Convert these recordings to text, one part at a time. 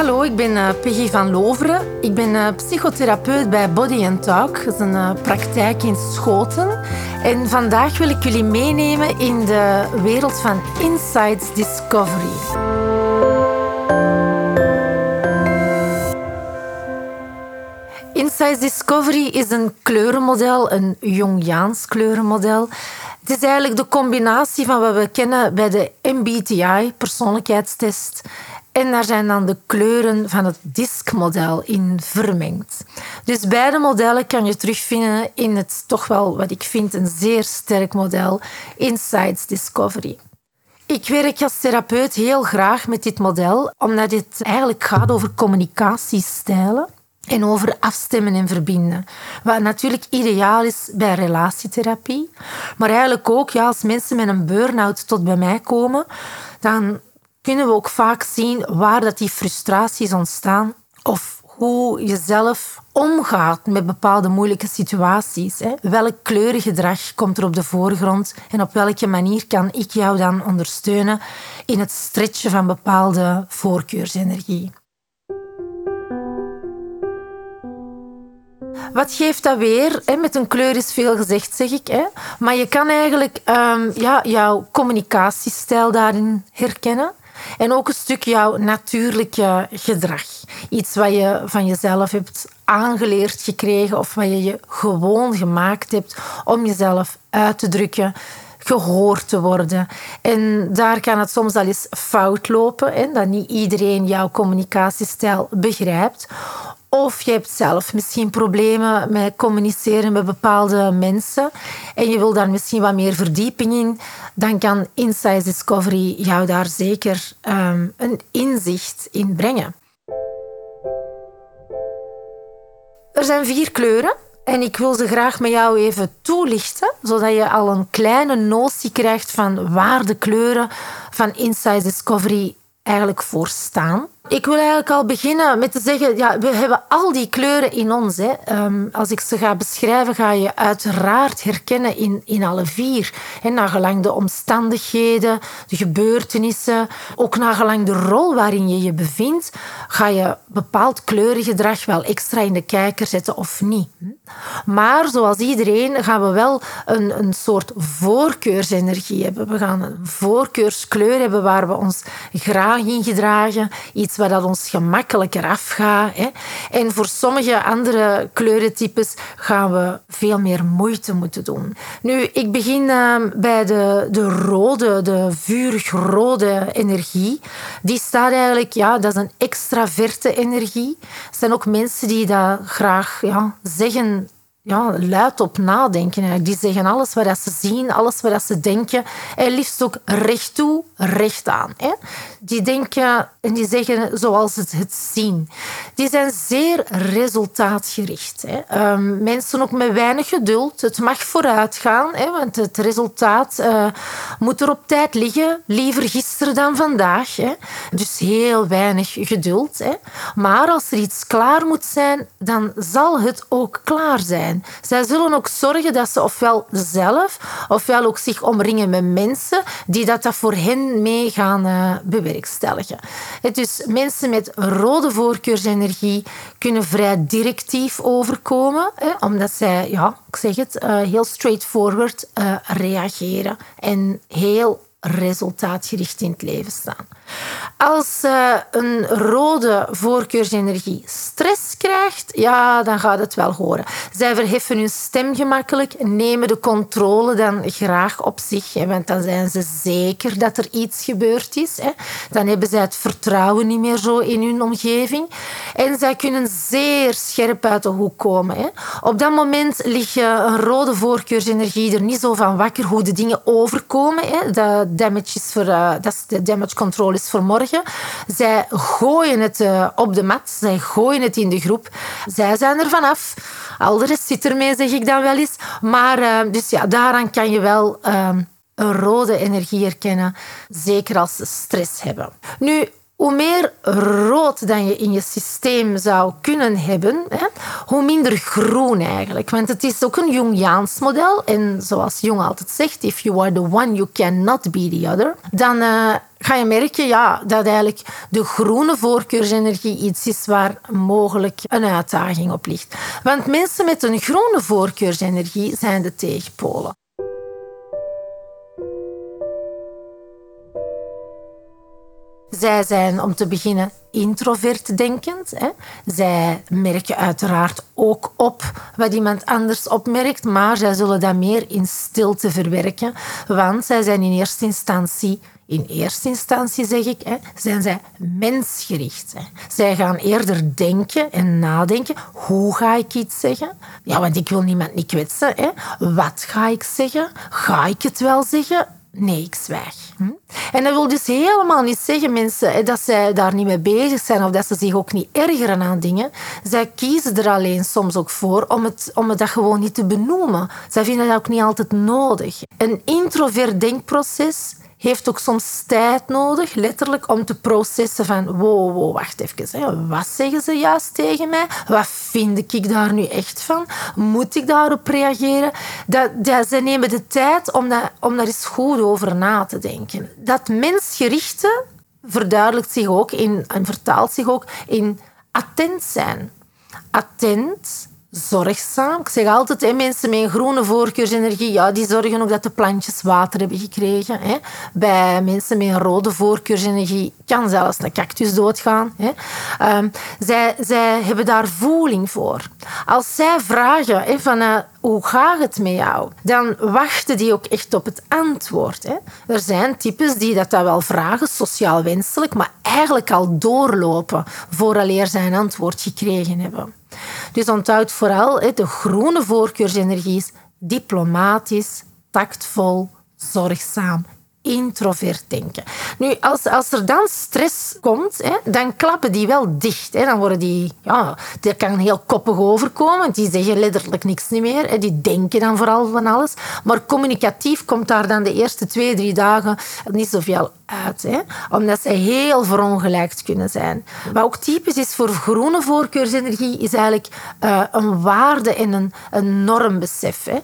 Hallo, ik ben uh, Peggy van Loveren. Ik ben uh, psychotherapeut bij Body and Talk. Dat is een uh, praktijk in Schoten. En vandaag wil ik jullie meenemen in de wereld van Insights Discovery. Insights Discovery is een kleurenmodel, een Jungiaans kleurenmodel. Het is eigenlijk de combinatie van wat we kennen bij de MBTI, persoonlijkheidstest, en daar zijn dan de kleuren van het DISC-model in vermengd. Dus beide modellen kan je terugvinden in het toch wel, wat ik vind, een zeer sterk model, Insights Discovery. Ik werk als therapeut heel graag met dit model, omdat het eigenlijk gaat over communicatiestijlen en over afstemmen en verbinden. Wat natuurlijk ideaal is bij relatietherapie. Maar eigenlijk ook ja, als mensen met een burn-out tot bij mij komen, dan kunnen we ook vaak zien waar dat die frustraties ontstaan of hoe je zelf omgaat met bepaalde moeilijke situaties. Hè. Welk kleurengedrag komt er op de voorgrond en op welke manier kan ik jou dan ondersteunen in het stretchen van bepaalde voorkeursenergie. Wat geeft dat weer? Met een kleur is veel gezegd, zeg ik. Maar je kan eigenlijk um, ja, jouw communicatiestijl daarin herkennen. En ook een stuk jouw natuurlijke gedrag. Iets wat je van jezelf hebt aangeleerd gekregen of wat je je gewoon gemaakt hebt om jezelf uit te drukken gehoord te worden. En daar kan het soms al eens fout lopen, hè, dat niet iedereen jouw communicatiestijl begrijpt. Of je hebt zelf misschien problemen met communiceren met bepaalde mensen en je wil daar misschien wat meer verdieping in, dan kan Insight Discovery jou daar zeker um, een inzicht in brengen. Er zijn vier kleuren en ik wil ze graag met jou even toelichten, zodat je al een kleine notie krijgt van waar de kleuren van Insight Discovery eigenlijk voor staan. Ik wil eigenlijk al beginnen met te zeggen, ja, we hebben al die kleuren in ons. Hè. Um, als ik ze ga beschrijven, ga je uiteraard herkennen in, in alle vier. En nagelang de omstandigheden, de gebeurtenissen, ook nagelang de rol waarin je je bevindt, ga je bepaald kleurengedrag wel extra in de kijker zetten of niet. Maar zoals iedereen gaan we wel een, een soort voorkeursenergie hebben. We gaan een voorkeurskleur hebben waar we ons graag in gedragen. Iets waar dat ons gemakkelijker afgaat. Hè. En voor sommige andere kleurentypes gaan we veel meer moeite moeten doen. Nu, ik begin uh, bij de, de rode, de vurig rode energie. Die staat eigenlijk, ja, dat is een extraverte energie. Er zijn ook mensen die dat graag ja, zeggen ja, luid op nadenken. Die zeggen alles wat ze zien, alles wat ze denken. En liefst ook recht toe, recht aan. Hè. Die denken en die zeggen zoals ze het zien. Die zijn zeer resultaatgericht. Hè. Ehm, mensen ook met weinig geduld. Het mag vooruit gaan, hè, want het resultaat uh, moet er op tijd liggen. Liever gisteren dan vandaag. Hè. Dus heel weinig geduld. Hè. Maar als er iets klaar moet zijn, dan zal het ook klaar zijn. Zij zullen ook zorgen dat ze ofwel zelf, ofwel ook zich omringen met mensen die dat, dat voor hen mee gaan bewerkstelligen. Dus mensen met rode voorkeursenergie kunnen vrij directief overkomen, hè, omdat zij, ja, ik zeg het, uh, heel straightforward uh, reageren en heel resultaatgericht in het leven staan. Als uh, een rode voorkeursenergie stress krijgt, ja, dan gaat het wel horen. Zij verheffen hun stem gemakkelijk, nemen de controle dan graag op zich, want dan zijn ze zeker dat er iets gebeurd is. Hè. Dan hebben zij het vertrouwen niet meer zo in hun omgeving. En zij kunnen zeer scherp uit de hoek komen. Hè. Op dat moment ligt een rode voorkeursenergie er niet zo van wakker hoe de dingen overkomen. Hè. De damage is voor, uh, dat is de damage control voor morgen. Zij gooien het uh, op de mat, zij gooien het in de groep. Zij zijn er vanaf. Al de zit ermee, zeg ik dan wel eens. Maar uh, dus ja, daaraan kan je wel een rode energie herkennen, zeker als ze stress hebben. Nu, hoe meer rood dan je in je systeem zou kunnen hebben, hè, hoe minder groen eigenlijk. Want het is ook een Jungiaans model. En zoals Jung altijd zegt, if you are the one, you cannot be the other. Dan uh, ga je merken ja, dat eigenlijk de groene voorkeursenergie iets is waar mogelijk een uitdaging op ligt. Want mensen met een groene voorkeursenergie zijn de tegenpolen. Zij zijn, om te beginnen, introvert denkend. Hè. Zij merken uiteraard ook op wat iemand anders opmerkt, maar zij zullen dat meer in stilte verwerken, want zij zijn in eerste instantie in eerste instantie zeg ik, hè, zijn zij mensgericht. Hè. Zij gaan eerder denken en nadenken. Hoe ga ik iets zeggen? Ja, want ik wil niemand niet kwetsen. Hè. Wat ga ik zeggen? Ga ik het wel zeggen? Nee, ik zwijg. Hm? En dat wil dus helemaal niet zeggen, mensen, dat zij daar niet mee bezig zijn of dat ze zich ook niet ergeren aan dingen. Zij kiezen er alleen soms ook voor om het, om het dat gewoon niet te benoemen. Zij vinden dat ook niet altijd nodig. Een introvert denkproces heeft ook soms tijd nodig, letterlijk, om te processen van wow, wow, wacht even. Hè. Wat zeggen ze juist tegen mij? Wat vind ik daar nu echt van? Moet ik daarop reageren? Dat, ze nemen de tijd om, om daar eens goed over na te denken. Dat mensgerichte verduidelijkt zich ook in, en vertaalt zich ook in attent zijn. Attent zorgzaam. Ik zeg altijd, mensen met groene voorkeursenergie, ja, die zorgen ook dat de plantjes water hebben gekregen. Hè. Bij mensen met rode voorkeursenergie kan zelfs een cactus doodgaan. Hè. Ehm, zij, zij hebben daar voeling voor. Als zij vragen hè, van, uh, hoe gaat het met jou, dan wachten die ook echt op het antwoord. Hè. Er zijn types die dat, dat wel vragen, sociaal wenselijk, maar eigenlijk al doorlopen vooraleer zij een antwoord gekregen hebben. Dus onthoud vooral, de groene voorkeursenergie is diplomatisch, tactvol, zorgzaam introvert denken. Nu, als, als er dan stress komt, dan klappen die wel dicht. Dan worden die, ja, die kan heel koppig overkomen. Die zeggen letterlijk niks meer. Die denken dan vooral van alles. Maar communicatief komt daar dan de eerste twee, drie dagen niet zoveel Omdat ze heel verongelijkt kunnen zijn. Wat ook typisch is voor groene voorkeursenergie, is eigenlijk uh, een waarde en een, een normbesef. Hè.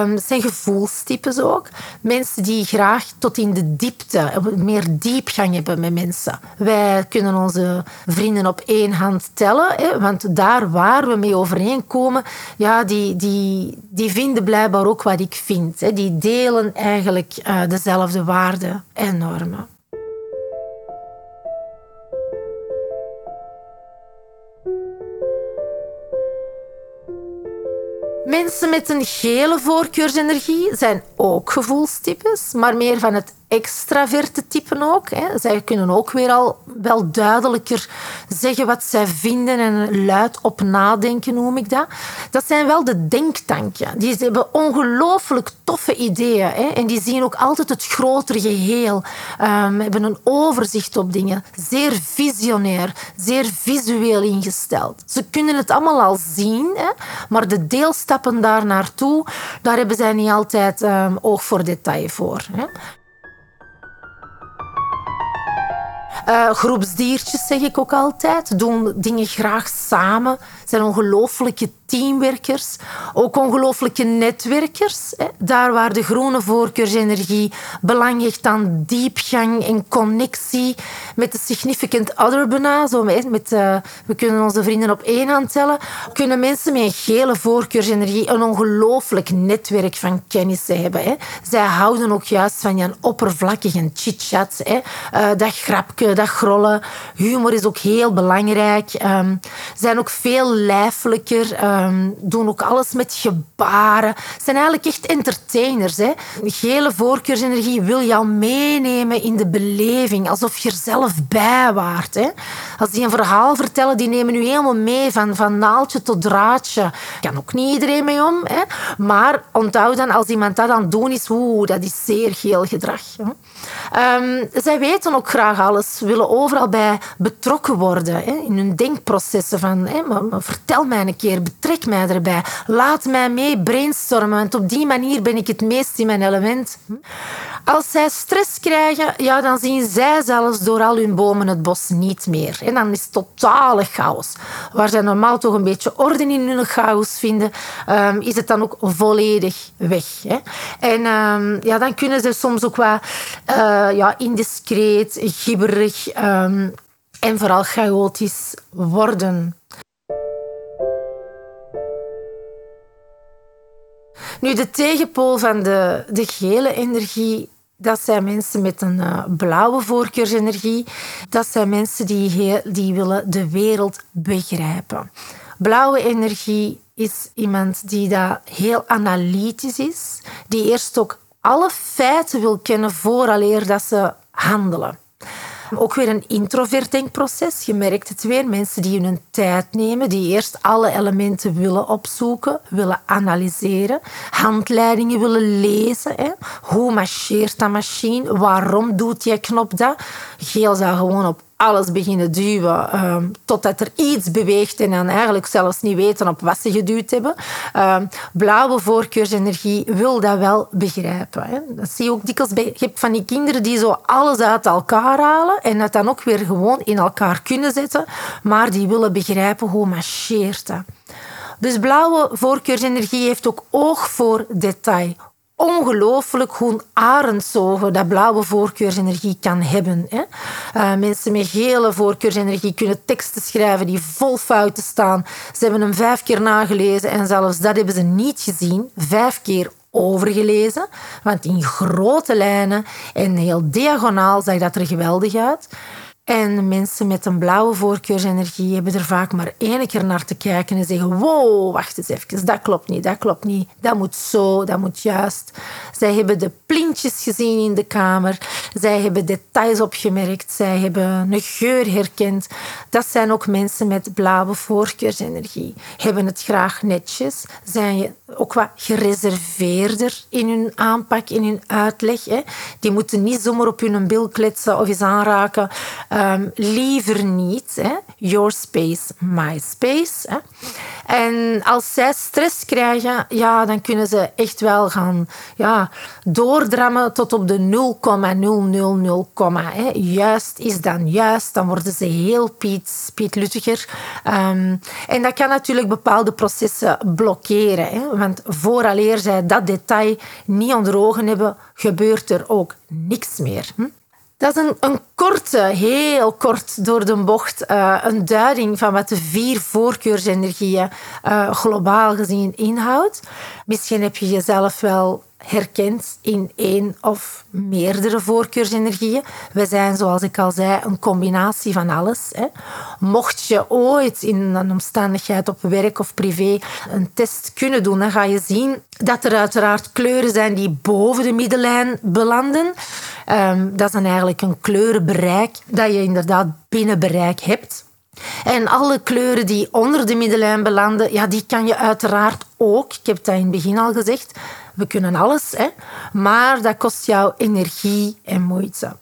Um, het zijn gevoelstypes ook. Mensen die graag tot in de diepte, meer diepgang hebben met mensen. Wij kunnen onze vrienden op één hand tellen, hè, want daar waar we mee overeenkomen, ja, die, die, die vinden blijkbaar ook wat ik vind. Hè. Die delen eigenlijk uh, dezelfde waarden en normen. Mensen met een gele voorkeursenergie zijn ook gevoelstypes, maar meer van het extraverte typen ook. Hè. Zij kunnen ook weer al wel duidelijker zeggen wat zij vinden en luid op nadenken, noem ik dat. Dat zijn wel de denktanken. Die hebben ongelooflijk toffe ideeën hè. en die zien ook altijd het grotere geheel. Um, hebben een overzicht op dingen. Zeer visionair, zeer visueel ingesteld. Ze kunnen het allemaal al zien, hè, maar de deelstappen daar naartoe, daar hebben zij niet altijd um, oog voor detail voor. Hè. Uh, groepsdiertjes zeg ik ook altijd. Doen dingen graag samen. Zijn ongelooflijke teamwerkers. Ook ongelooflijke netwerkers. Daar waar de groene voorkeursenergie belang hecht aan diepgang en connectie met de significant other bijna. Zo uh, we kunnen onze vrienden op één hand tellen. Kunnen mensen met een gele voorkeursenergie een ongelooflijk netwerk van kennissen hebben. Zij houden ook juist van een oppervlakkige chit-chat. Uh, dat grapje, dat grollen. Humor is ook heel belangrijk. Um, zijn ook veel lijfelijker. Um, doen ook alles met gebaren. Zijn eigenlijk echt entertainers. Hè. Gele voorkeursenergie wil jou meenemen in de beleving. Alsof je er zelf bij waart. Hè. Als die een verhaal vertellen, die nemen u helemaal mee van, van naaltje tot draadje. Kan ook niet iedereen mee om. Hè? Maar onthoud dan, als iemand dat aan het doen is, oeh, dat is zeer geel gedrag. Um, zij weten ook graag alles, willen overal bij betrokken worden hè, in hun denkprocessen. Van, hè, maar, maar vertel mij een keer, betrek mij erbij, laat mij mee brainstormen, want op die manier ben ik het meest in mijn element. Als zij stress krijgen, ja, dan zien zij zelfs door al hun bomen het bos niet meer. En dan is het totale chaos. Waar zij normaal toch een beetje orde in hun chaos vinden, um, is het dan ook volledig weg. Hè. En um, ja, dan kunnen ze soms ook wel uh, ja, indiscreet, gibberig um, en vooral chaotisch worden. Nu, de tegenpool van de, de gele energie, dat zijn mensen met een uh, blauwe voorkeursenergie. Dat zijn mensen die, heel, die willen de wereld begrijpen. Blauwe energie is iemand die dat heel analytisch is, die eerst ook alle feiten wil kennen vooraleer dat ze handelen. Ook weer een introvert denkproces. Je merkt het weer. Mensen die hun tijd nemen, die eerst alle elementen willen opzoeken, willen analyseren, handleidingen willen lezen. Hè. Hoe marcheert dat machine? Waarom doet die knop dat? Geel zou gewoon op alles beginnen duwen um, totdat er iets beweegt en dan eigenlijk zelfs niet weten op wat ze geduwd hebben. Um, blauwe voorkeursenergie wil dat wel begrijpen. Hè. Dat zie je ook dikwijls bij... Van die kinderen die zo alles uit elkaar halen en het dan ook weer gewoon in elkaar kunnen zetten, maar die willen begrijpen hoe marcheert dat. Dus blauwe voorkeursenergie heeft ook oog voor detail ongelooflijk hoe arendsogen dat blauwe voorkeursenergie kan hebben. Hè. Uh, mensen met gele voorkeursenergie kunnen teksten schrijven die vol fouten staan. Ze hebben hem vijf keer nagelezen en zelfs dat hebben ze niet gezien. Vijf keer overgelezen, want in grote lijnen en heel diagonaal zag dat er geweldig uit. En mensen met een blauwe voorkeursenergie hebben er vaak maar één keer naar te kijken en zeggen: Wow, wacht eens even, dat klopt niet, dat klopt niet, dat moet zo, dat moet juist. Zij hebben de plintjes gezien in de kamer, zij hebben details opgemerkt, zij hebben een geur herkend. Dat zijn ook mensen met blauwe voorkeursenergie. Hebben het graag netjes, zijn ook wat gereserveerder in hun aanpak, in hun uitleg. Hè. Die moeten niet zomaar op hun bil kletsen of eens aanraken. Um, liever niet. Hè. Your space, my space. Hè. En als zij stress krijgen, ja, dan kunnen ze echt wel gaan ja, doordrammen tot op de 0,000, Juist is dan juist. Dan worden ze heel Piet, Piet. Um, en dat kan natuurlijk bepaalde processen blokkeren. Hè. Want vooraleer zij dat detail niet onder ogen hebben, gebeurt er ook niks meer. Hm? Dat is een, een, korte, heel kort door de bocht, uh, een duiding van wat de vier voorkeursenergieën uh, globaal gezien inhoudt. Misschien heb je jezelf wel herkent in één of meerdere voorkeursenergieën. We zijn, zoals ik al zei, een combinatie van alles. Hè. Mocht je ooit in een omstandigheid op werk of privé een test kunnen doen, dan ga je zien dat er uiteraard kleuren zijn die boven de middellijn belanden. Um, dat is dan eigenlijk een kleurenbereik dat je inderdaad binnen bereik hebt. En alle kleuren die onder de middellijn belanden, ja, die kan je uiteraard ook, ik heb dat in het begin al gezegd, we kunnen alles, hè, maar dat kost jou energie en moeite.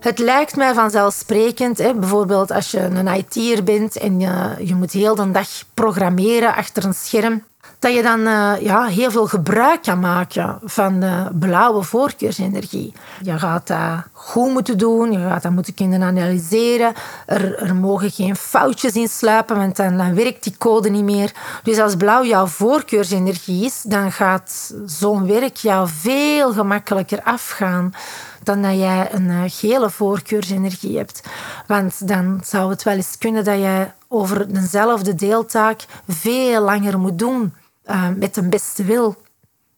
Het lijkt mij vanzelfsprekend, hè, bijvoorbeeld als je een IT'er bent en je, je moet heel de dag programmeren achter een scherm, dat je dan uh, ja, heel veel gebruik kan maken van de blauwe voorkeursenergie. Je gaat dat goed moeten doen, je gaat dat moeten kunnen analyseren. Er, mogen geen foutjes in sluipen, want dan, dan werkt die code niet meer. Dus als blauw jouw voorkeursenergie is, dan gaat zo'n werk jou veel gemakkelijker afgaan dan dat jij een eh, gele voorkeursenergie hebt. Want dan zou het wel eens kunnen dat je over dezelfde deeltaak veel langer moet doen uh, met de beste wil.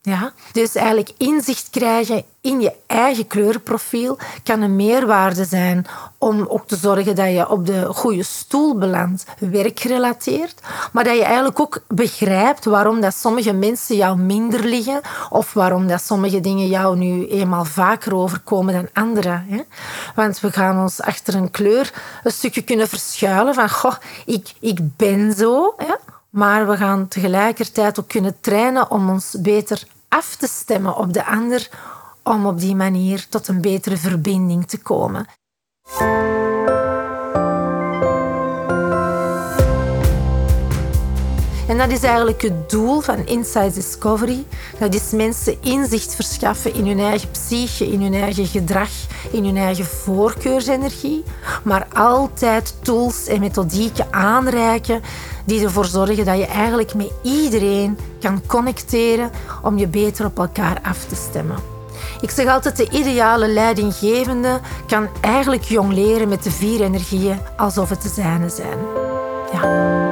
Ja? Dus eigenlijk inzicht krijgen in je eigen kleurenprofiel kan een meerwaarde zijn om ook te zorgen dat je op de goede stoel belandt, werkgerelateerd. Maar dat je eigenlijk ook begrijpt waarom dat sommige mensen jou minder liggen of waarom dat sommige dingen jou nu eenmaal vaker overkomen dan andere. Hè? Want we gaan ons achter een kleur een stukje kunnen verschuilen van goh, ik, ik ben zo. Hè? Maar we gaan tegelijkertijd ook kunnen trainen om ons beter af te stemmen op de ander, om op die manier tot een betere verbinding te komen. En dat is eigenlijk het doel van Inside Discovery. Dat is mensen inzicht verschaffen in hun eigen psyche, in hun eigen gedrag, in hun eigen voorkeursenergie. Maar altijd tools en methodieken aanreiken die ervoor zorgen dat je eigenlijk met iedereen kan connecteren om je beter op elkaar af te stemmen. Ik zeg altijd, de ideale leidinggevende kan eigenlijk jong leren met de vier energieën alsof het de zijne zijn. Ja.